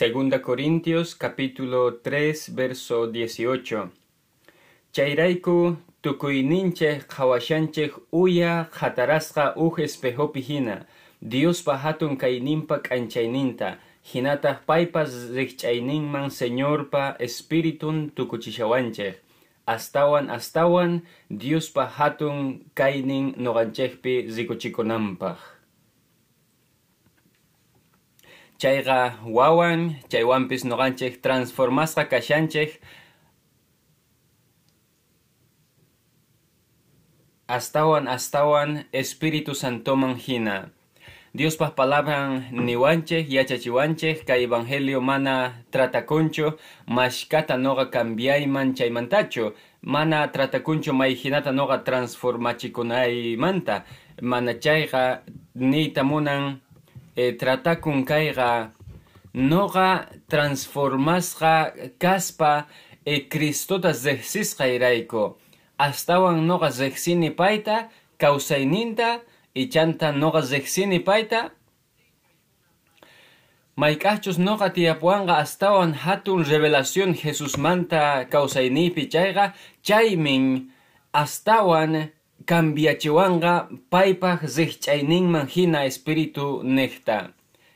Segunda Corintios capítulo 3 verso 18. Chairaiku tukuyninchej qhawashanchej uya qatarasqa uj espejopi hina, Diospa hatun kayninpa k'anchayninta, hinataq paypas riqch'ayninman Señorpa Espiritun tukuchishawanchej. Astawan astawan Diospa hatun kaynin noqanchejpi rikuchikunanpaq. Chayqa wawan, chaywanpis noqanchej transformasqa kashanchej astawan astawan Espíritu Santoman hina. Dios pas palabran niwanche yachachiwanche ka evangelio mana tratakuncho mashkata noga cambiayman chaymantacho mana tratakuncho mayhinata noga manta. Mana chayqa niyta munan e, tratakun kayqa noga transformasqa kaspa e, Cristota zehsisqa irayko astawan noga zehsini payta kawsayninta ichanta noga zexini paita. Maikachus noga tiapuanga astawan hatun revelación Jesus manta kawsaynipi chayqa chaymin astawan cambiachiwanga paypaq zihch'ayninman hina espíritu necta.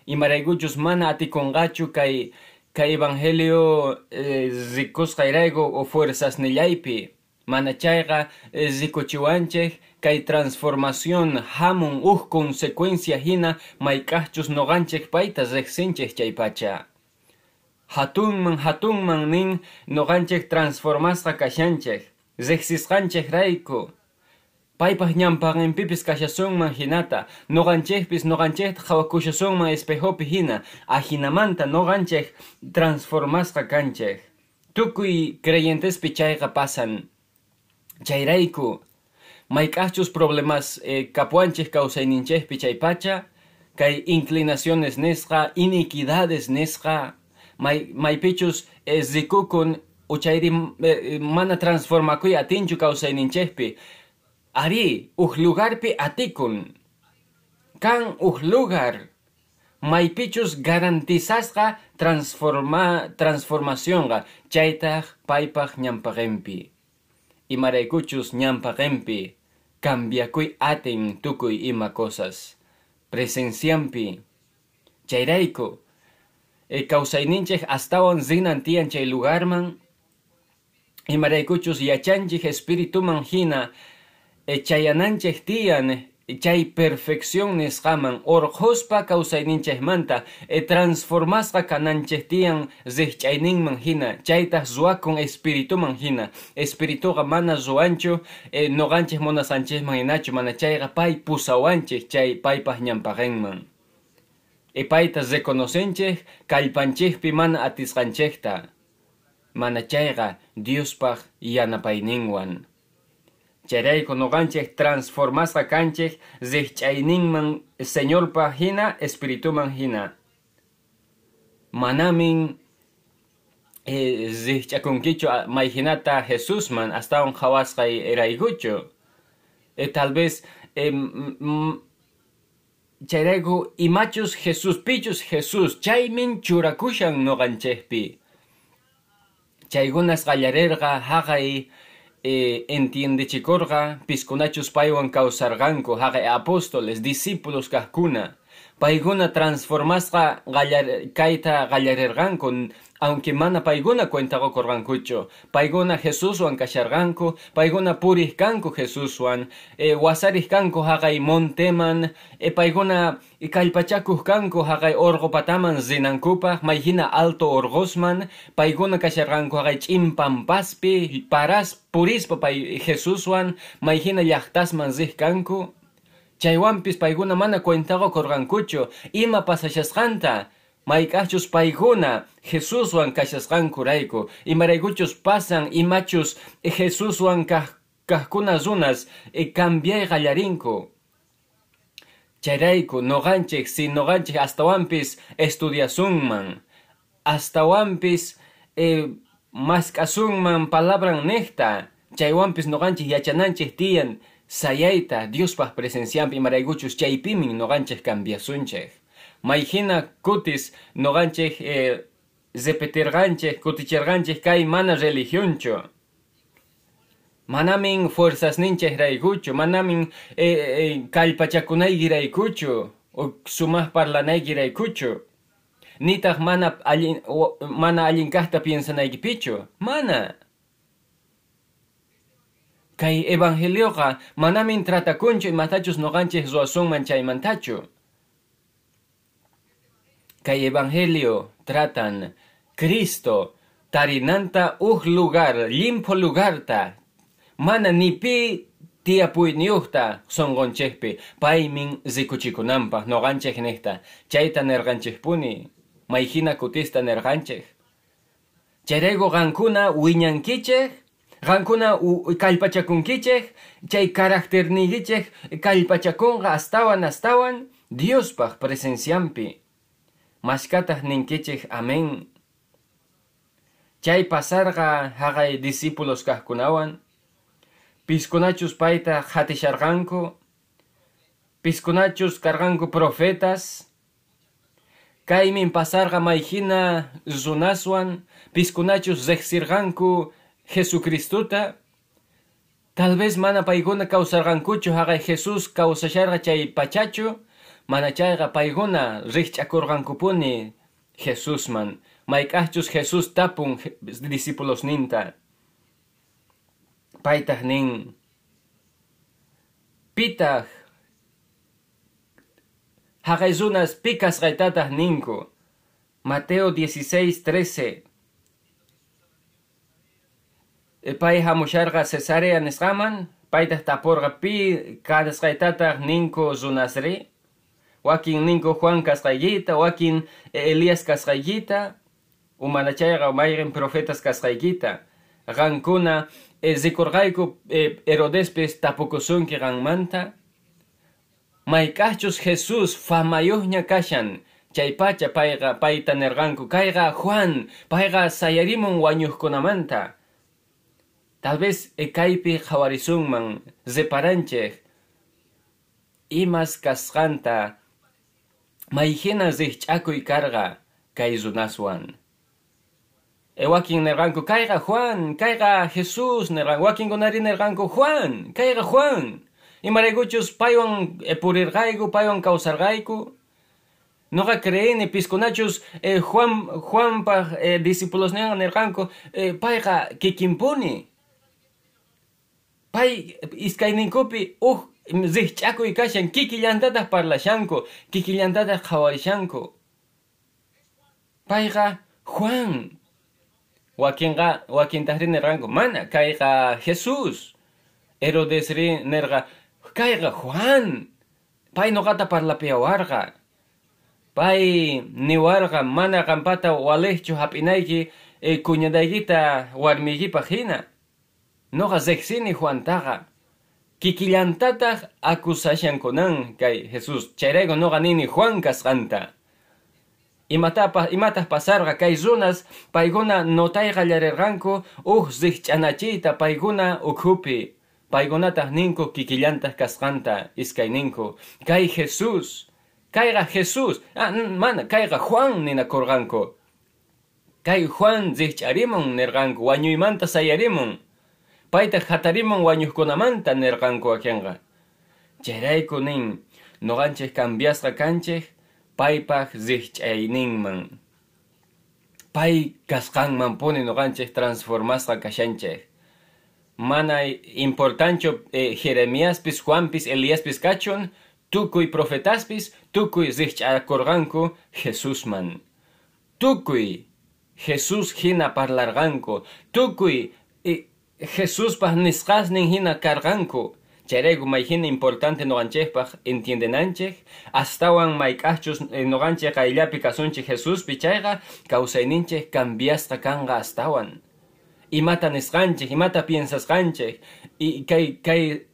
Imaraykuchus mana atikunqachu kay kay evangelio eh, rikusqayrayku o fuerzas nillaypi mana chayqa eh, kay transformación hamun uj consecuencia hina mayk'aqchus noqanchik payta riqsinchik chay pacha. Hatunman hatunman nin noqanchik transformasqa kashanchik riqsisqanchik rayku paypaq ñampaqinpipis kashasunman hinata noqanchikpis noqanchikta qhawakushasunman espejopi hina ahinamanta noqanchik transformasqa kanchik tukuy creyentespi chayqa pasan. Chayrayku mayk'achus problemas eh, kapuanchej kawsayninchejpi chaypacha kay inclinaciones nesqa iniquidades nesqa may maypichus eh, zikukun uchayri eh, mana transformakuy atinchu kawsayninchejpi ari uj lugarpi atikun. Kan uj lugar maypichus garantizasqa transforma transformacionqa chaytaj paypaq ñampaqenpi imaraykuchus ñampaqenpi cambiakuy aten tukuy ima cosas. Presenciampi. Chayrayku. E kawsayninchej astawan zinan tiyan chay lugarman. Imaraykuchus yachanchej espirituman hina chayananchej tiyan chay perfección nisqaman orqhuspa kawsayninchejmanta e transformasqa kananchejtiyan zihch'ayninman hina. Chaytaq ruwakun espirituman hina. Espirituqa mana ruwanchu e noqanchej munasanchejman hinachu mana chayqa pay pusawanchej chay paypaq ñampaqenman e payta reconocenchej kallpanchejpi mana atisqanchejta. Mana chayqa Diospaq yanapayninwan Cherayko noqanchik transformasqa kanchik señor Señorpa hina espirituman hina. Manamin eh, zihch'akunkichu mayhinata Jesusman astawan qhawasqay eraykuchu. Eh, tal vez eh, chayrayku imachus Jesús pichus Jesús chaymin churakushan noqanchikpi. Chaygunas qallarerqa haqay eh, entiendechikorqa piskunachus paywan kawsarqanku haqay apóstoles discípulos kaqkuna payguna transformasqa qallar, kayta qallarirqanku aunque mana payguna cuentaqa korqankuchu payguna Jesuswan kasharqanku payguna puriq kanku Jesuswan e, wasariq kanku haqay monteman. E, payguna kallpachakuq kanku haqay orqopataman zinankupaq mayhina alto orqosman payguna kasharqanku haqay ch'impampaspi paras purispa pay Jesuswan mayhina llaqtasman riq kanku chaywanpis payguna mana cuentaqa korqankuchu ima pasashasqanta mayk'achus paykuna Jesuswan kashasqankurayku imaraykuchus pasan imachus Jesuswan kajkuna runas e cambiay qallarinku chayrayku noqanchik si noqanchik astawanpis estudiasunman astawanpis e, mask'asunman palabran niqta chaywanpis noqanchik yachananchik tiyan sayayta Diospaq presenciampi imaraykuchus chaypimin noqanchik cambiasunchik mayhina kutis noqanchik eh, zepetirganchik, kutichirganchik kay mana religioncho. Manamin fuerzas ninchek raikuchu, manamin eh, eh, o sumas parlanayki raikuchu. Nitaq mana allin, mana allinkaqta piensanaykipichu, mana. Kay evangelioqa manamin tratakunchu imatachus noqanchik ruasunman chaymantachu. Kay evangelio tratan Cristo tarinanta uj lugar, limpo lugarta, mana nipi tia puyniyuqta songonchekpi, paymin zikuchikunanpaq noqanchik niqta, chayta nerqanchikpuni, mayhina kutista nerqanchik. Chayrayku qankuna wiñankichik, qankuna kallpachakunkichik, chay karakternikichik kallpachakunqa astawan astawan Diospaq presenciampi. Mashkataq ninkichik amen. Chay pasarqa haqay discípulos kaqkunawan, piskunachus payta hatisharqanku, piskunachus karqanku profetas, kaymin pasarqa mayhina runaswan, piskunachus riqsirqanku Jesucristuta, tal vez mana paykuna kawsarqankuchu haqay Jesus kawsasharqa chay pachachu, mana chayqa paykuna riqch'akurqankupuni Jesusman, mayk'aqchus Jesus tapun discípulos ninta. Paytaq nin, pitaq haqay runas pikas qaytataq ninku, Mateo 16, 13. Pay hamusharqa Cesarea nisqaman, paytaq tapurqa pi kasqaytataq ninku runasri, wakin ninku Juan kasqaykita, wakin Elías kasqaykita, umanachayqa mayqin profetas kasqaykita, qankuna eh, zikurqayku eh, Herodespis tapukusunki qanmanta, mayk'aqchus Jesus famayuqña kashan, chay pacha payqa payta nerqanku kayqa Juan payqa sayarimun wañuqkunamanta tal vez ekaypi qhawarisunman separanchej imas kasqanta mayhina riqch'akuy karqa kay runaswan e wakin nerqanku kayqa Juan kayqa Jesus nerqan wakinkunari nerqanku Juan kayqa Juan imaraykuchus paywan e, purirqayku paywan kawsarqayku Noqa creeni piskunachus eh, Juan Juanpaq eh, discípulosninqa nirqanku eh, payqa kikinpuni. Pay iskayninkupi uj riqch'akuy kashan kikillantataq parlashanku, kikillantataq qhawarishanku. Payqa Juan. Wakinqa wakintaqri nirqanku mana kayqa Jesus. Herodesri nirqa kayqa Juan. Pay noqata parlapiyawarqa. Pay niwarqa mana qampata waliqchu hap'inayki e, kuñadaykita warmiykipaq hina. Noqa riqsini Juantaqa. Kikillantataq akusashankunan kay Jesus. Chayrayku noqa nini Juan kasqanta. Imatapaq imataq pasarqa kay runas paykuna notayqa llarirqanku uj riqch'anachiyta paykuna ukhupi. Paykunataq ninku kikillantaq kasqanta iskay ninku. Kay Jesus. Kayqa Jesus, ah, mana, kayqa Juan ninakurqanku. Kay Juan riqch'arimun nirqanku, wañuymanta sayarimun. Payta hatarimun wañuqkunamanta nirqanku akinqa. Chayrayku nin, noqanchik cambiasqa kanchik, paypaq riqch'ayninman. Pay kasqanman puni noqanchik transformasqa kashanchik. Mana importancho eh, Jeremiaspis, Juanpis, Elíaspis kachun, tukuy profetaspis, tukuy riqch'akurqanku Jesusman. Tukuy Jesus hina parlarqanku. Tukuy eh, Jesuspaq nisqasnin hina karqanku. Chayrayku mayhina importante noqanchikpaq entiendenanchik, astawan mayk'aqchus eh, noqanchik ayllapi kasunchik Jesuspi chayqa kawsayninchik cambiasqa kanqa astawan. Imata nisqanchik, imata piensasqanchik, y kay kay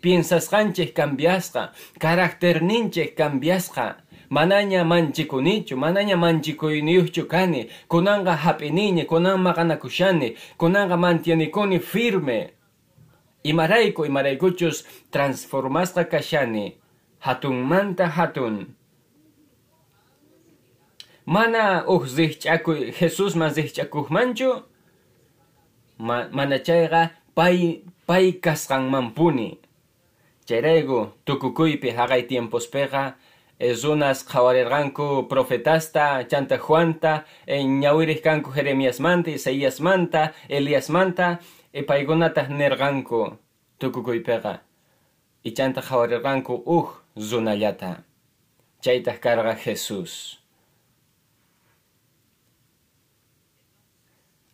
piensasqanchik cambiasqa, karakterninchik cambiasqa, manaña manchikunichu, manaña manchikuyniyuqchu kani, kunanqa hap'inini, kunan maqanakushani, kunanqa mantienikuni firme. Imarayku imaraykuchus transformasqa kashani, hatunmanta hatun. mana uj zihch'akuy Jesús man zihch'akujmanchu ma, mana chayqa pay pay kasqanmanpuni chayrayku tukukuypi haqay tiempospega es unas jawarerganku profetasta chanta juanta en ñawiris kanku jeremias manta isaías manta elías manta e paigunatas nerganku tukukuypeqa y chanta jawarerganku uj uh, zunallata. Chaitas carga jesús.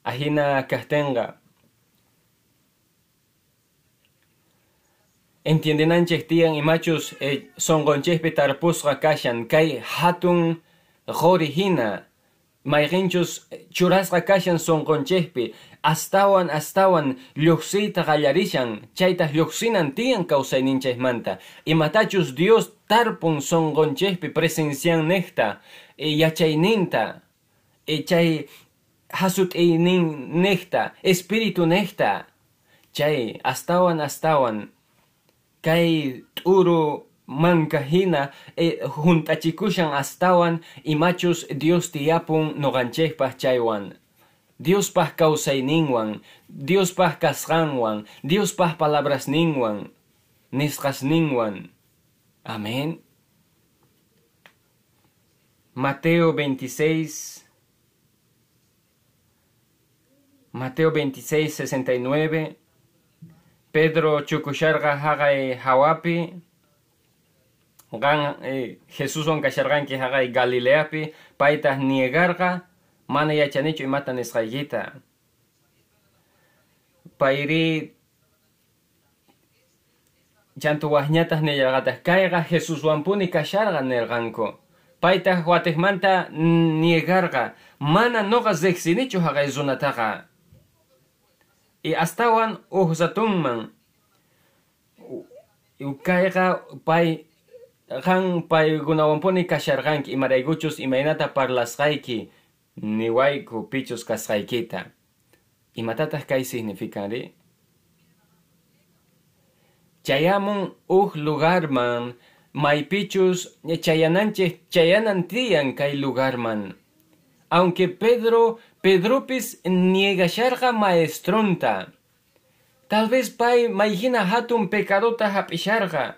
Ajina castenga. Entiendenanchej tiyan imachus eh, sonqonchejpi tarpusqa kashan kay hatun qori hina mayqinchus churasqa kashan sonqonchejpi astawan astawan lluqsiyta qallarishan chaytaq lluqsinan tiyan kawsayninchejmanta imatachus Dios tarpun sonqonchejpi presencian necta. E yachayninta e chay hasut'iynin necta espiritu necta. Chay astawan astawan kay t'uru mankahina e juntachikushan astawan imachus Dios tiyapun noqanchejpaj chaywan. Dios pah kawsayninwan Dios pah kasqanwan Dios pah palabrasninwan nisqasninwan Amén. Mateo 26 Mateo 26, 69 Pedro chukusharga hagay hawapi. Gan eh, Jesús on kasharganki hagay Galileapi. Paita niegarga mana yachanichu imata nisqaykita payri chantu wahñataq nillarqataq kayqa Jesús wampuni kasharqa nirqanku paytaq watejmanta niegarqa mana noqa zeqsinichu haqay zunataqa y astawan uhzatunman ukayqa pay qan paykunawanpuni kasharqanki imaraykuchus imaynata parlasqayki niwayku pichus kasqaykita. Imatataq kay significanri chayamun uj lugarman maypichus chayananchej chayanan tiyan kay lugarman. Aunque Pedro Pedropis niegasharqa maestronta. Tal vez pay mayhina hatun pecadota hapisharqa.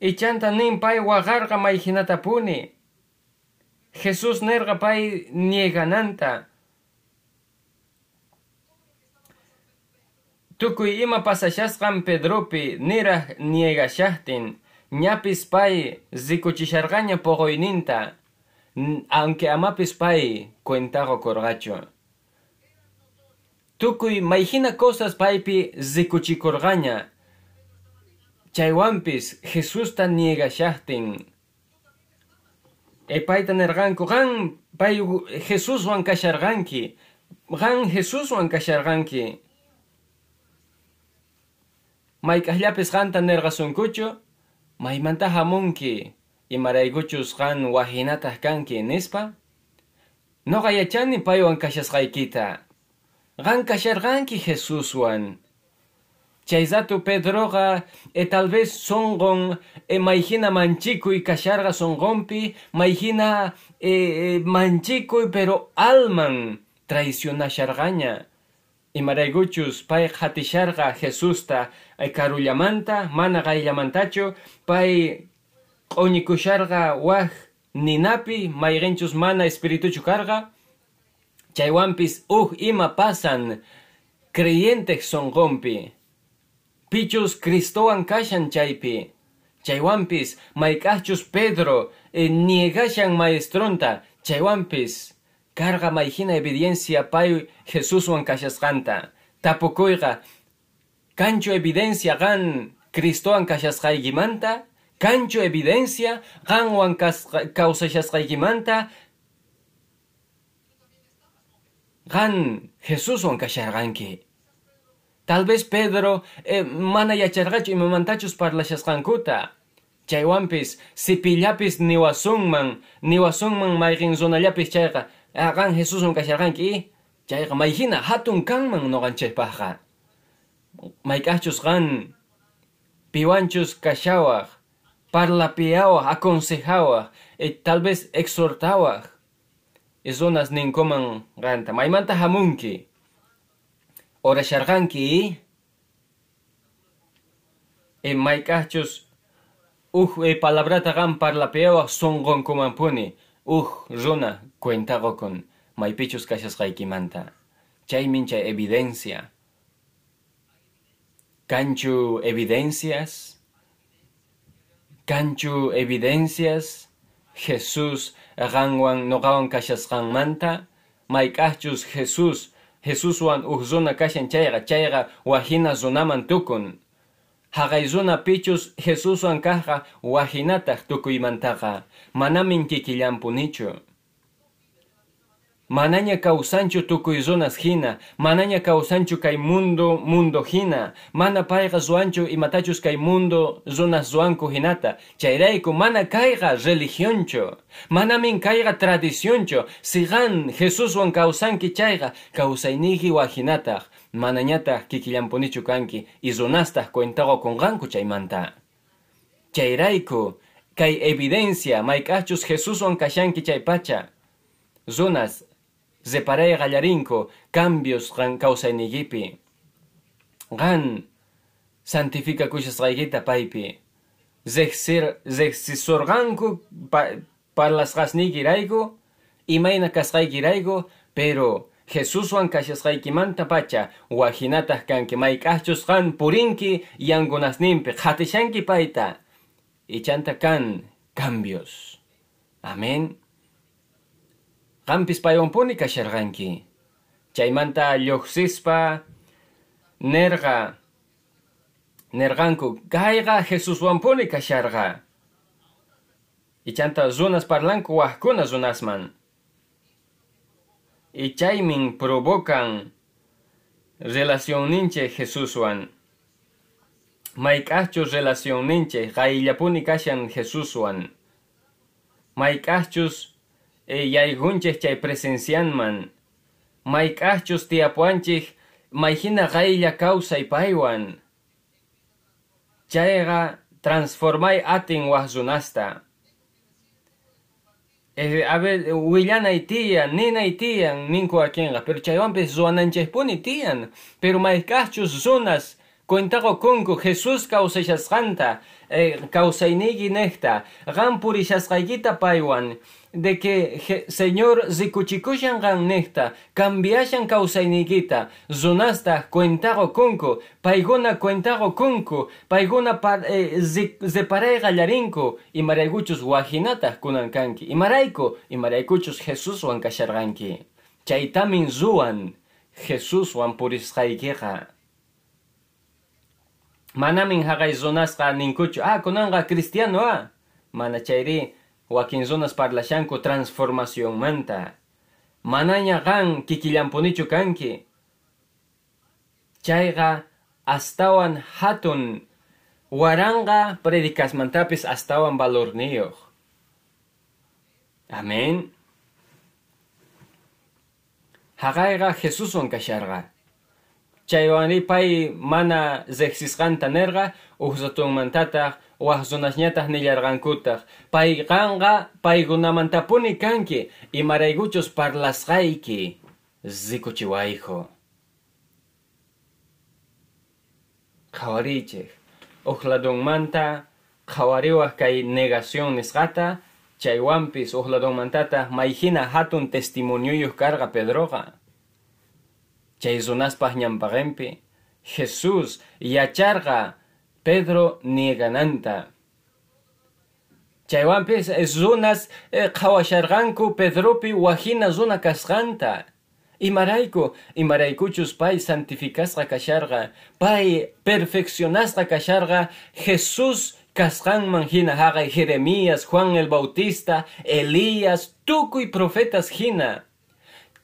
Ichanta nin pay waqarqa mayhinata puni. Jesús nerqa pay niegananta. Tukuy ima pasashasqan Pedropi niraq niegashahtin. Ñapis pay zikuchisharqaña poqoyninta. Aunque amapis pay cuentago corgacho. Tukuy maijina cosas paypi zikuchikorgaña. Chaywampis Jesús tan niega shahtin. E payta nerganku gan pay Jesús wan kasharganki. Gan Jesús wan kasharganki. Maykahllapis ganta nergasunkucho. Maymanta hamunki. Imaraykuchus qan wahinataq kanki nispa noqa yachani paywan kashasqaykita. Qan kasharqanki Jesuswan chayzatu Pedroqa e tal vez sonqon e mayhina manchikuy kasharqa sonqonpi mayhina e, e, manchikuy pero alman traicionasharqaña imaraykuchus pay qatisharqa Jesusta e karullamanta mana qayllamantachu pay q'uñikusharqa waj ninapi mayqinchus mana espirituchu karqa chaywanpis uj ima pasan creyentej sonqonpi pichus Cristowan kashan chaypi. Chaywanpis mayk'aqchus Pedro e, niegashan maestronta. Chaywanpis karqa mayhina evidencia pay Jesuswan kashasqanta. Tapukuyqa kanchu evidencia qan Cristowan kashasqaykimanta kanchu evidencia qanwan kawsashasqaykimanta qan Jesuswan kasharqanki tal vez Pedro eh, mana yacharqachu imamantachus parlashasqankuta chaywanpis sipillapis niwasunman niwasunman mayqin zonallapis chayqa ah, qan Jesuswan kasharqanki chayqa mayhina hatun kanman noqanchaypaqqa mayk'aqchus qan piwanchus kashawaq parlapiawaq aconsejawaq e tal vez exhortawaq zonas ninkoman ganta. Maymanta hamunki orasharqanki e mayk'achus uj e palabrata qam parlapeyawaq sunqunkumanpuni uj runa cuentaqokun maypichus kashasqaykimanta chaymin chay evidencia. Kanchu evidencias kanchu evidencias Jesús qanwan noqawan kashasqanmanta mayk'achus Jesús Jesuswan uj runa kashan chayqa chayqa wahina runaman tukun haqay runa pichus Jesuswan kaqqa wahinataq tukuymantaqa manamin kikillanpunichu Manaña causanchu tukuy runas hina, manaña causanchu kay mundo mundo hina, mana payqa ruanchu imatachus kay mundo runas ruanku hinata, mana kayqa religionchu, manamin kayqa tradicionchu, sigan Jesuswan causanki chayqa causayniki wahinataq, manañataq kikillanpunichu kanki, y runastaq cuentaqa kunqanku chaymanta. Chayrayku, kay evidencia mayk'achus Jesuswan kashanki chay pacha, runas Zeparay gallarinko cambios gan nigipi. Gan santifica kushasqaykita paypi. Zexir zexisorganku parlasqasniykirayku imayna kasqaykirayku pero Jesuswan kashasqaykimanta pacha wajinataq kanki mayk'achus qan purinki yankunasninpi qatishanki payta ichanta kan cambios. Amén. Qampis paywanpuni kasharqanki. Chaymanta lluqsispa nerqa nerqanku kayqa Jesuswanpuni kasharqa. Ichanta runas parlanku waqkuna runasman. Y chaymin provocan relación ninche Jesuswan. Mayk'achus relación ninche qayllapuni kashan Jesuswan. Mayk'achus e yaygunchik chay presencianman mayk'achus tiyapuanchik mayhina qaylla kawsay paywan. Chayqa transformay atin waq runasta eh, a ver, willanay tiyan, ninay tiyan, ninku akinqa, pero chaywanpis ruwananchikpuni tiyan, pero mayk'achus runas, Cuentago kunku Jesús kawsashasqanta, eh, kawsayniki nekta, qam purishasqaykita paywan, de que Señor zikuchikushan gan nekta, cambiashan kausainikita, zunasta cuentago kunku, paiguna cuentago kunku, paiguna par, eh, zeparay gallarinku, y marayguchus wajinata kunankanki, y marayku, y maraykuchus Jesús wan kasharganki. Chaitamin zuan, Jesús wan purisqaykiqa. Manamin haqay zunasqa ninkuchu, ah, kunanga cristiano ah, mana chayri, wakin zonas parlashanku transformación manta. Manaña gan kikillanpunichu kanki. Chayga astawan hatun waranga predikasmantapis astawan valorniyuq. Amén. Haqayqa Jesuswan kasharqa. Chaywani pay mana zexisqanta nerqa uqsatunmantataq wahzunasñataq nillarqankutaq payqanqa paykunamantapuni kanki imaraykuchus parlasqayki. Zikuchiwayku qhawarichik. Uq ladunmanta qhawariwaq kay negación nisqata chaywanpis uq ladunmantataq mayhina hatun testimoniyuq karqa Pedroqa chay runaspaq ñampaqinpi Jesús yacharqa Pedro niegananta. Chaywanpis zunas qhawasharqanku Pedropi wahina zuna kasqanta. Imarayku, imaraykuchus pay santificasqa kasharqa, pay perfeccionasqa kasharqa, Jesús kasqanman hina haqay Jeremías, Juan el Bautista, Elías, tukuy profetas hina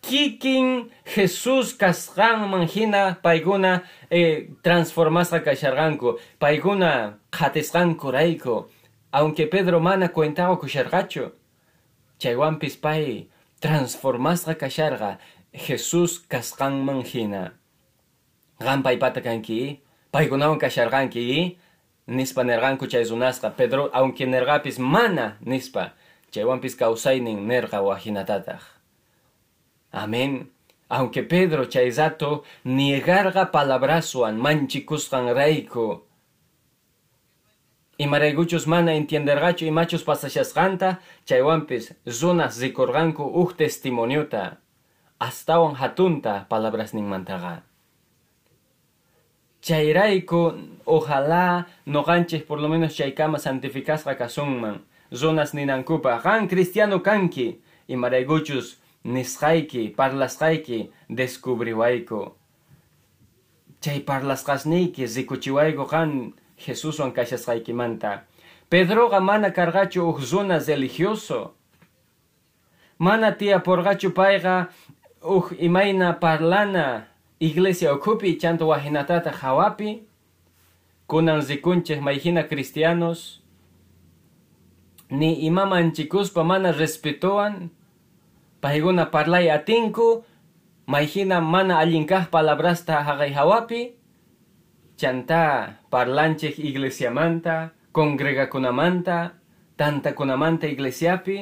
kikin Jesus kasqanman hina payguna eh, transformasqa kasharqanku payguna qhatisqankurayku aunque Pedro mana cuentaqa kusharqachu chaywanpis pay transformasqa kasharqa Jesus kasqanman hina qam paypata kanki paykunawan kasharqanki nispa nerqanku chay runasqa Pedro aunque nerqapis mana nispa chaywanpis kawsaynin nerqa wahinatataq Amén. Aunque Pedro chaizato niegarga palabrasuan manchikusqan rayku. Imarayguchus mana entiendergachu imachus pasashasqanta chaywampis zunas zikurganku uj testimoniota. Astawan hatunta palabras ninmantaga. Chayrayku ojalá noganchik por lo menos chaykama santificasqa kasunman. Zonas ninankupa gan cristiano kanki imarayguchus nisqayki parlasqayki descubriwayku. Chay parlasqasniyki zikuchiwayku kan Jesuswan kashasqaykimanta. Pedroqa mana kargachu uj zonas religioso. Mana tia porgachu payqa uj imayna parlana iglesia okupi chanto wahinatata hawapi kunan zikunchik mayhina cristianos ni imamanchikuspa mana respetuan payguna parlay atinku mayhina mana allinkaj palabrasta haqay hawapi chanta parlanchik iglesiamanta congregakunamanta tantakunamanta iglesiapi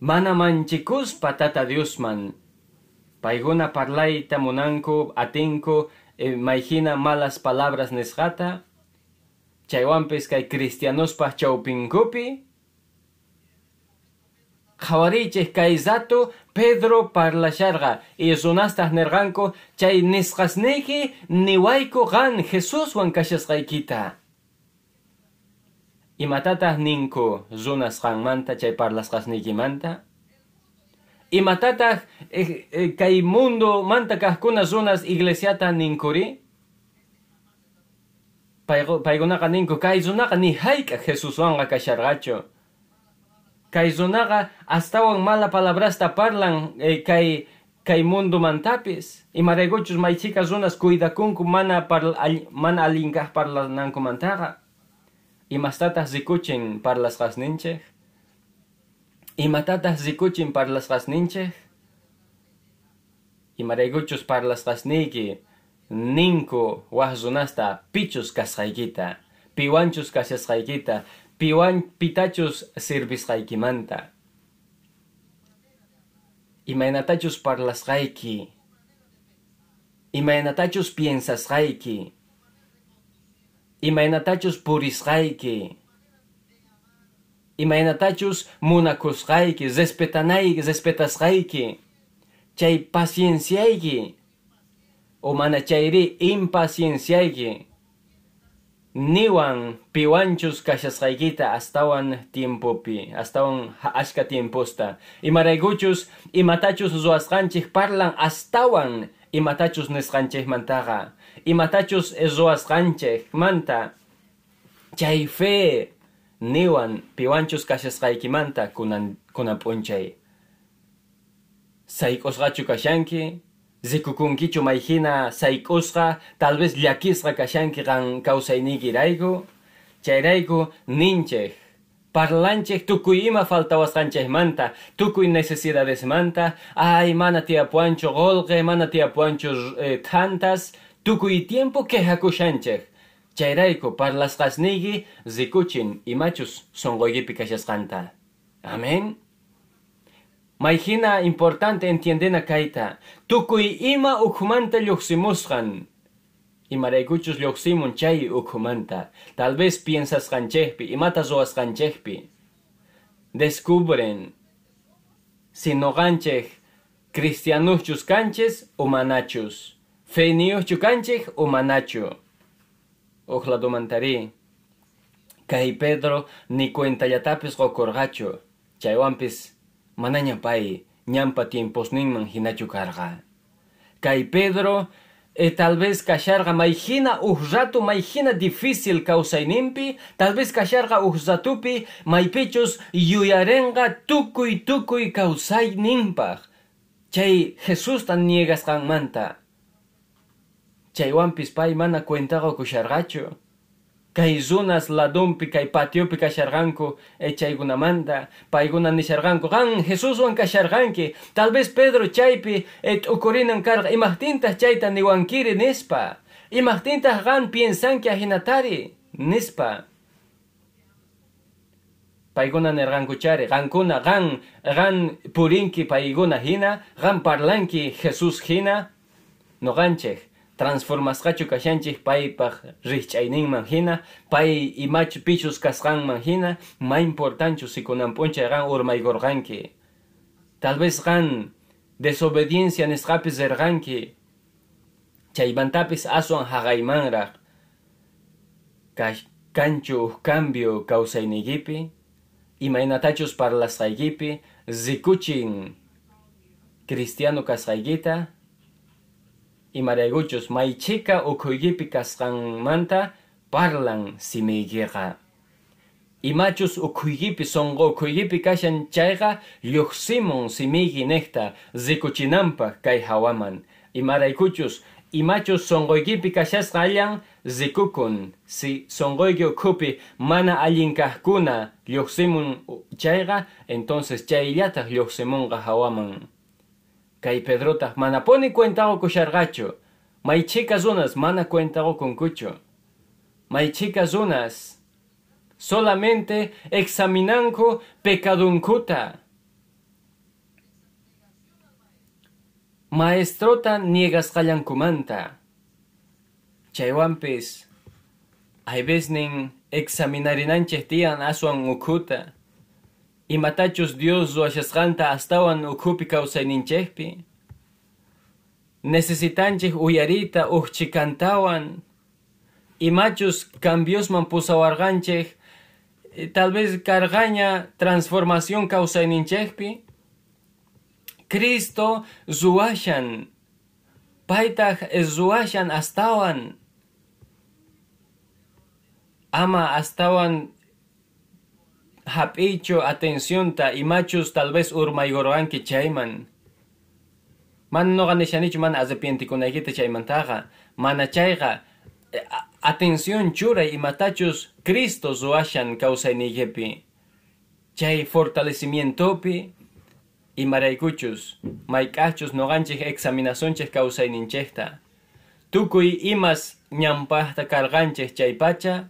mana manchikuspa tata Diosman Paiguna parlaita munanku, atinku, e, maihina malas palabras nesgata, chaywampis kay cristianospa chawpinkupi, Zato Pedro parlasharga y sunastah nerganko chay nisqasniki niwayku gan Jesus wan kashasqaykita. Imatatah ninku zunas manta chay parlasqasnikimanta? imatataq eh, eh, kay mundo manta kajkuna zonas iglesiata ninkuri paykunaqa ninku kay zunaqa ni hayk'a Jesuswanqa kasharqachu kay zunaqa astawan mala palabrasta parlan eh, kay kay mundo mantapis. Imaraykuchus maychika zunas cuidakunku mana parla, al, mana allinkaj parlanankumantaqa imastataq zikuchin parlasqasninchej Imatatas zikuchin parlasqasninchej? Imaraykuchus parlasqasniyki ninku wahzunasta pichus kasqaykita, piwanchus kashasqaykita, piwan pitachus servisqaykimanta. Imaynatachus parlasqayki, imaynatachus piensasqayki, imaynatachus purisqayki, imaynatachus munakusqayki respetanayki respetasqayki chay pacienciayki o mana chayri impacienciayki niwan piwanchus kashasqaykita astawan tiempopi astawan ashka tiemposta. Imaraykuchus imatachus ruwasqanchik parlan astawan imatachus nisqanchikmantaqa imatachus ruwasqanchik manta. Chay fe niwan piwanchus kashasqaykimanta kunan kunan p'unchay sayk'usqachu kashanki zikukunkichu mayhina sayk'usqa tal vez llakisqa kashanki qan kawsayniyki chayrayku ninchej. Parlanchej tukuy ima faltawasqanchejmanta tukuy necesidadesmanta ay mana tiyapuanchu qolqe mana tiyapuanchu eh, tantas. Tukuy tiempo quejakushanchej chayrayku parlasqasniyki zikuchin imachus sonqoykipi kashasqanta amen mayhina importante entiendena kayta tukuy ima ukhmanta lluqsimusqan imaraykuchus lluqsimun chay ukhmanta tal vez piensasqanchejpi imata ruwasqanchejpi descubren si noqanchej cristianuchus kanches o manachus. Feniyuchchu kanchej o manachu. Oqladomantari kay Pedro ni cuenta yatapis qokurqachu chaywanpis manañapay ñampa tiemposninman hinachu karqa kay Pedro e tal vez kasharqa mayhina uhratu mayhina difícil kawsayninpi tal vez kasharqa uhratupi maypichus yuyarenqa tukuy tukuy kawsayninpaj chay Jesusta niegasqanmanta chaywanpis pay mana cuentaqa kusharqachu kay zunas ladumpi kay patiopi kasharqanku e chaykunamanta paykuna nisharqanku qan Jesuswan kasharqanki tal vez Pedro chaypi e t'ukurinan karqa imaqtintaq chayta niwankiri nispa. Imaqtintaq qan piensanki ahinatari nispa. Paiguna nergankuchari gankuna gan gan purinki paiguna hina gan parlanki Jesús hina noganchej transformasqachu kashanchik paypaq rikch'ayninman hina pay imachu pichus kasqanman hina ma importanchu sikunan p'unchay gan urmaygorqanki. Tal vez gan desobediencia nisqapis erqanki chaymantapis aswan haqaymanraq kanchu cambio kawsaynikipi imaynatachus parlasqaykipi zikuchin cristiano kasqaykita imaraykuchus maychika ukhuykipi kasqanmanta parlan simiykiqa imachus ukhuykipi sonqo ukhuykipi kashan chayqa lluqsimun simiyki niqta zikuchinanpaq kay hawaman. Imaraykuchus imachus sonqoykipi kashasqa allan zikukun. Si sonqoyki ukhupi mana allin kaqkuna lluqsimun chayqa entonces chayllataq lluqsimunqa hawaman kay Pedrotaq mana poni cuentago kusharqachu maychika runas mana cuentago kunkuchu maychika runas solamente examinanku pecadunkuta maestrota niegasqallankumanta chaywanpis aybesnin examinarinanchej tiyan aswan ukhuta imatachus Dios ruwashasqanta astawan ukhupi kawsayninchejpi necesitanchej uyarita ukchikantawan imachus cambiosman pusawarqanchej tal vez karqaña transformación kawsayninchejpi Cristo ruwashan paytaq ruwashan astawan ama astawan hap'ichu atencionta imachus tal vez urmaygorqanki chayman. Mana noqa nishanichu mana arrepentikunaykita chaymantaqa mana chayqa atención churay imatachus Cristo ruwashan kawsayniykipi chay fortalecimientopi imaraykuchus mayk'achus noqanchik examinasunchik kawsayninchikta tukuy imas ñampaqta karqanchik chay pacha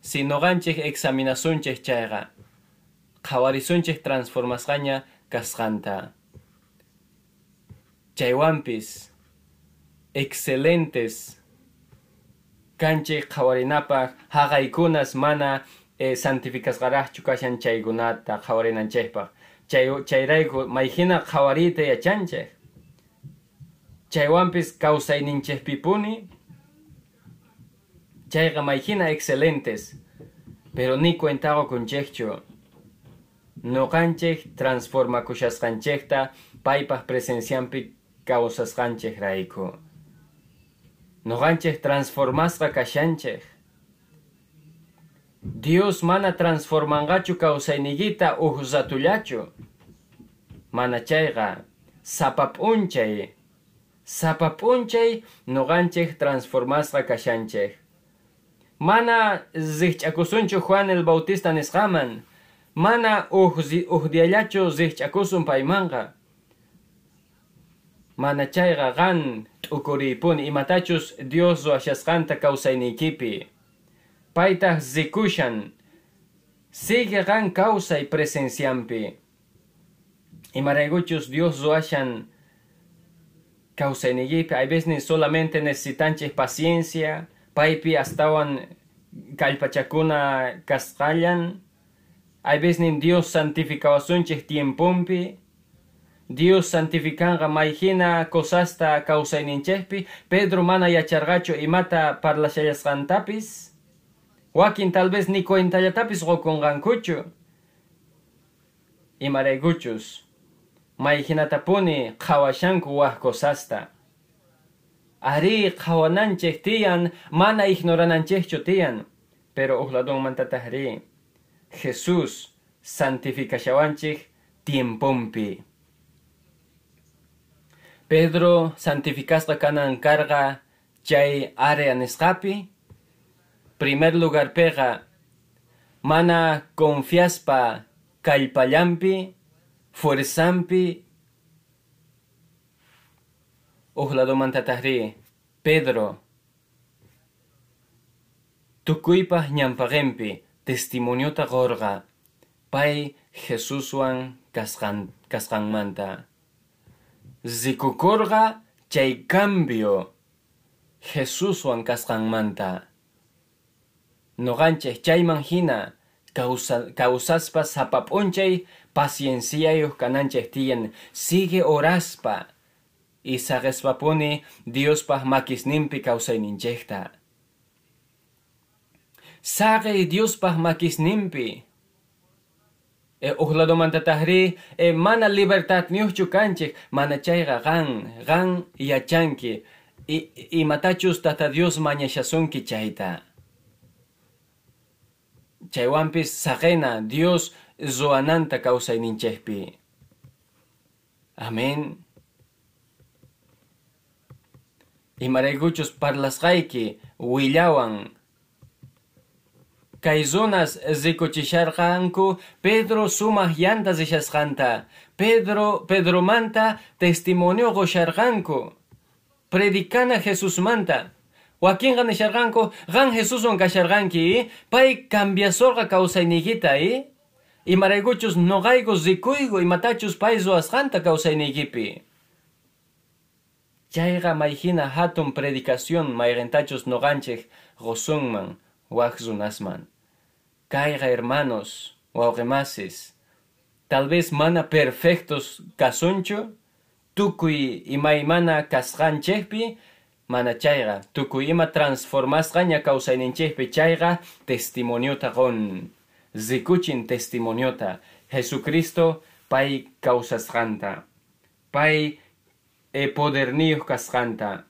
si noqanchik examinasunchik chayqa qhawarisunchik transformasqaña kasqanta chaywanpis excelentes. Kanchik qhawarinapaq haqaykunas mana eh, santificasqaraqchu kashan chaykunata qhawarinanchikpaq chay chayrayku mayhina qhawariyta yachanchik. Chaywanpis kawsayninchikpipuni chayqa mayhina excelentes. Pero ni cuentago kunchikchu noqanchik transformakushasqanchikta paypaq presencianpi kawsasqanchik rayku. Noqanchik transformasqa kashanchik Dios mana transformanqachu kawsaynikita uhzatullachu mana chayqa sapap'unchay sapap'unchay noqanchik transformasqa kashanchik mana zikch'akusunchu Juan el Bautista nisqaman mana uhdiallachu zikch'akusun paymanqa mana chayqa qan t'ukuriypuni imatachus Dios ruwashasqanta kawsaynikipi paytaq zikushan sigue qan kawsay presencianpi imaraykuchus Dios ruwashan kawsaynikipi hay veces solamente necesitanchik paciencia. Paypi astawan kallpachakuna kasqallan veces Dios santificawasunchik tiempumpi Dios santificanqa mayhina cosasta kawsayninchikpi Pedro mana yacharqachu imata parlashayasqantapis wakin tal vez ni cuentallatapis qukunqankuchu imaraykuchus mayhinatapuni qhawashanku waq cosasta ari qhawananchik tiyan mana ignorananchikchu tiyan pero uqladunmantataq ri Jesus santificashawanchik tiempumpi Pedro santificasqa kanan karqa chay área nisqapi primer lugar pega mana confiaspa kallpallampi fuerzampi. Uqladumantataq ri Pedro. Tukuypaq ñampaqinpi testimoniota qorqa pay Jesuswan kasqan, kasqanmanta. Zikukurqa chay cambio Jesuswan kasqanmanta. Noqanchik chayman hina causa, causaspa sapap'unchay pacienciayuq kananchik tiyan sigue oraspa y saqespapuni Diospaq makisninpi kawsayninchikta. Saqe Diospaq makisninpi e uhladomantatahri e mana libertad niuhchu kanchik mana chayqa qan qan yachanki i, imatachus tata Dios mañashasunki chayta. Chaywampis saqena Dios zoananta kawsayninchikpi. Amén. Imaraykuchus parlasqayki willawan kay zonas zikuchisharqanku Pedro sumaq yanta zishasqanta Pedro Pedro manta testimonio qusharqanku predicana Jesus manta. Wakinqa nisharqanku qan Jesuswan kasharqanki pay cambiasorqa kawsayniykita eh? imaraykuchus noqayku zikuyku imatachus pay zuasqanta kawsaynikipi chayqa mayhina hatun predicación mayqintachus noqanchik gosunman waqzunasman caiga hermanos wawqimasis tal vez mana perfectos kasunchu tukuy imaymana kasqanchikpi mana chayqa tukuy ima transformasqaña kawsayninchikpi chayqa testimoniota qon zikuchin testimoniota. Jesucristo pay kawsasqanta pay e poderniyuq kasqanta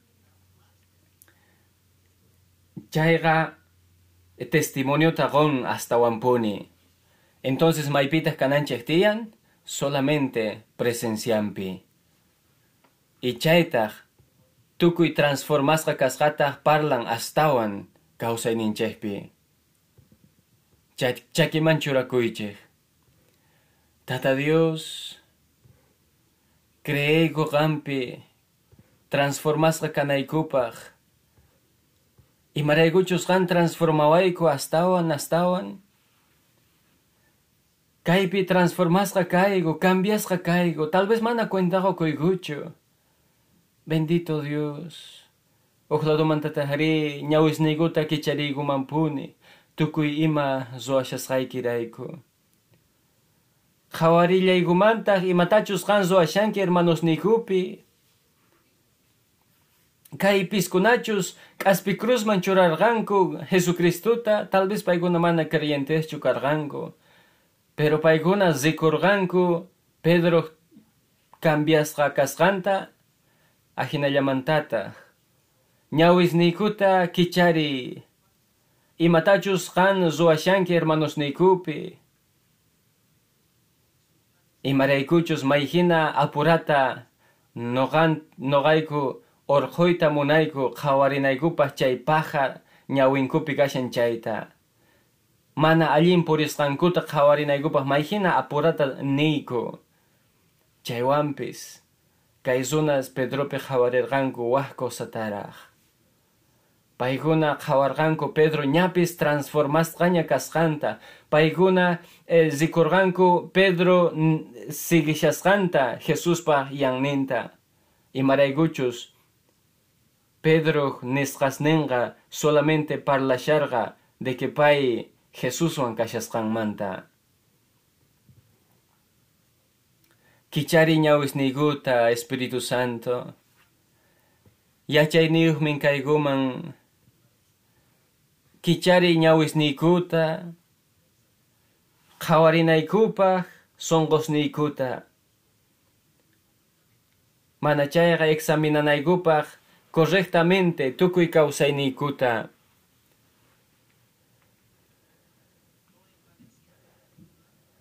chayqa testimonio tagon hasta wampuni. Entonces maipitas cananchek tiyan solamente presenciampi. Y chaytaq tukuy transformasqa kasqataq parlan astawan kawsayninchikpi. Chakiman churakuychik. Tata Dios, creeyku qampi transformasqa kanaykupaq Y maraykuchus qan transformawayku astawan astawan. Kaypi transformasqa kayku, cambiasqa kayku, tal vez mana cuentaqa kuykuchu. Bendito Dios. Uqladumantatahri ñawisniykuta kichariykumanpuni, tukuy ima zuashasqaykirayku. Qhawarillaykumantaq imatachus qan zuashanki hermanosniykupi, kay piskunachus k'aspi cruzman churarqanku Jesucristuta tal vez paykuna mana creyenteschu karqanku pero paykuna zikurqanku Pedro cambiasqa kasqanta ajinallamantataq ñawisniykuta kichari imatachus qan zuashanki hermanosniykupi imaraykuchus mayhina apurata noqan noqayku orqoyta munayku qhawarinaykupaq chay paja ñawinkupi kashan chayta. Mana allin purisqankuta qhawarinaykupaq mayhina apurata niyku. Chaywanpis kay runas Pedropi qhawarirqanku waq kosataraq paykuna qhawarqanku Pedro ñapis transformasqaña kasqanta. Paykuna eh, zikurqanku Pedro sigishasqanta Jesuspaq yanninta. Imaraykuchus Pedro nisqasninqa solamente parlasharqa de que pay Jesuswan kashasqanmanta. Kichari ñawisniykuta Espíritu Santo, yachayniyuqmin kaykuman kichari ñawisniykuta, qhawarinaykupaq sonqosniykkuta, mana chayqa examinanaykupaq correctamente tukuy kawsayniykuna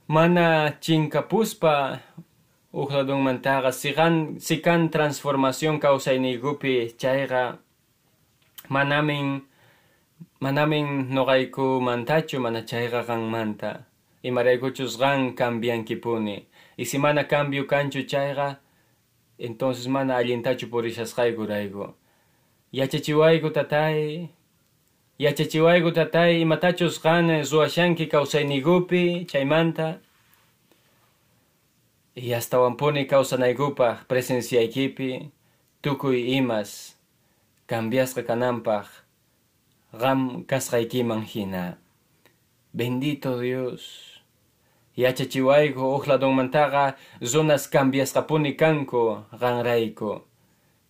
mana chinkapuspa uqladunmantaqa siqan sikan transformación kawsayniykupi chayqa manamin manamin noqaykumantachu mana chayqa qanmanta imaraykuchus qan cambiankipuni y si mana cambio kanchu chayqa entonces mana allintachu purishasqaykurayku yachachiwayku tatay. Yachachiwayku tatay imatachus qan ruwashanki kawsayniykupi chaymanta. Y wampuni kawsanaykupaq presenciaykipi tukuy imas cambiasqa kananpaq qam kasqaykiman hina. Bendito Dios. Yachachiwayku huk ladonmantaqa zonas cambiasqapuni kanku qanrayku.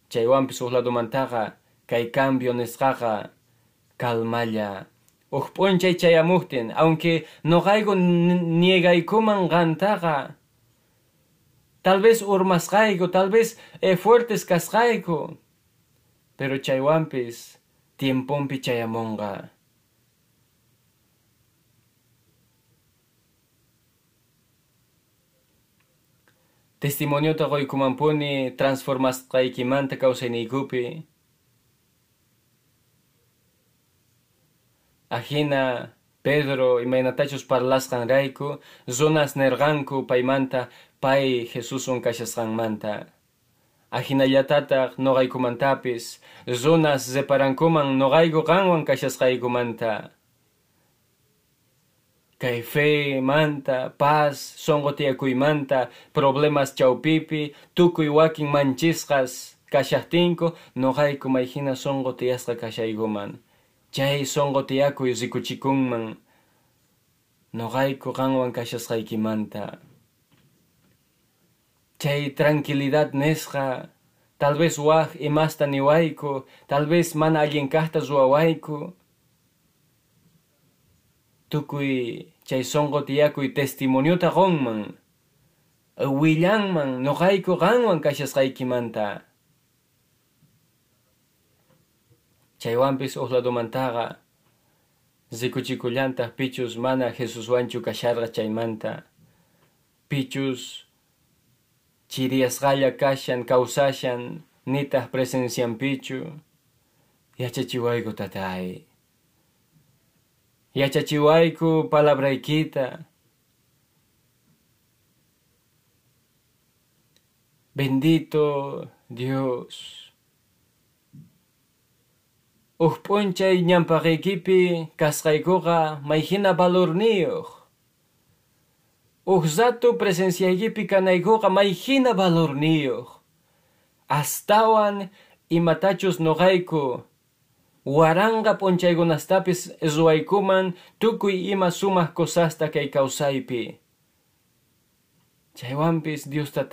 Chaywanpis huk ladomantaqa kay cambio nisqaqa kalmalla huk p'unchay chayamuqtin aunque noqayku niegaykuman qantaqa. Tal vez urmasqayku tal vez eh, fuertes kasqayku pero chaywanpis tiemponpi chayamunqa. Testimoniota qoykumanpuni transformasqaykimanta kawsayniykupi Ajina Pedro imaynatachus parlasqanrayku zonas nerqanku paymanta pay Jesusun kashasqanmanta ajinallatataq noqaykumantapis zonas separankuman noqayku qanwan kashasqaykumanta kay fe manta paz sonqotiyakuymanta problemas chawpipi tukuy wakin manchisqas kashaqtinku noqayku mayhina sonqotiyasqa kashaykuman chay sonqotiyakuy rikuchikunman noqayku qanwan kashasqaykimanta. Chay tranquilidad nesqa. Tal vez waq imasta niwayku tal vez mana allin kaqta ruwawayku tukuy chay sonqotiyakuy testimoniota qonman. Willanman noqayku qanwan kashasqaykimanta chaywanpis huk ladomantaqa rikuchikullantaq pichus mana Jesuswanchu kasharqa chaymanta pichus chiriyasqalla kashan kawsashan nitaq presencianpichu yachachiwayku tatay yachachiwayku palabraykita bendito Dios Uj p'unchay ñampaqaykipi kasqaykuqa mayhina valorniyuq uj zatu presenciaykipi kanaykuqa mayhina valorniyuq astawan imatachus noqayku waranqa p'unchaykunastapis ruwaykuman tukuy ima sumaq kusasta kay kawsaypi. Chaywanpis Diosta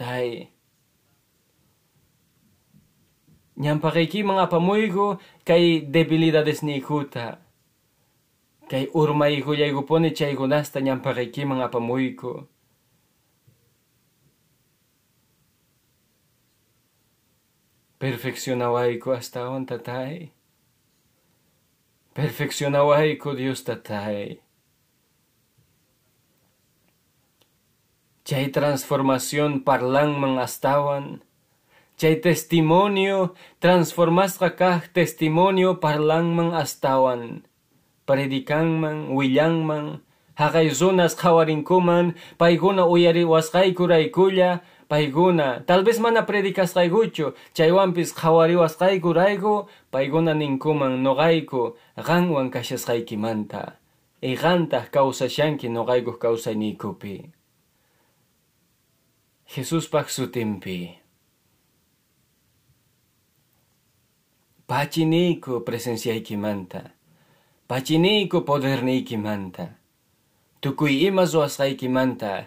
tay ñampaqaykiman apamuyku kay debilidades niykuta kay urmaykullaykupuni chaykunasta ñampaqaykiman apamuyku perfeccionawayku astawan tatay. Perfeccionawayku Dios tatay. Chay transformación parlanman astawan chay testimonio transformasqa kaq testimonio parlanman astawan. Predicanman willanman haqay zonas qawarinkuman paykuna uyariwasqaykuraykulla paykuna tal vez mana predicasqaykuchu chaywanpis qhawariwasqaykurayku paykuna ninkuman noqayku qanwan kashasqaykimanta y qantaq kawsashanki noqaykuq kawsayniykupi Jesuspaq sutinpi Pachiniko presenciaykimanta, pachiniko poderniykimanta, tukuy ima ruwasqaykimanta,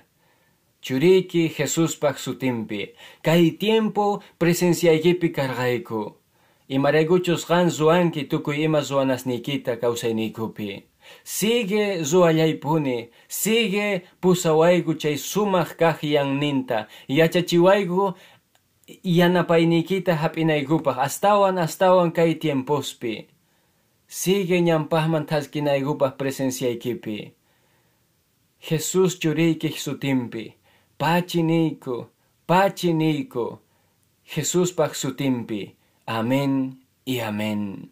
churiki Jesuspaq sutinpi, kay tiempo presenciaykipi karqayku, imaraykuchus qan ruwanki tukuy ima ruwanasniykita kawsayniykupi. Sigue ruwallaypuni, sigue pusawayku chay sumaq kaq yanninta, yachachiwayku yanapayniykita hap'inaykupaq astawan astawan kay tiempospi. Sigue ñampaqman thaskinaykupaq presenciaykipi Jesus churiyki sutinpi pachiniyku pachiniyku Jesuspaq sutinpi amén y amén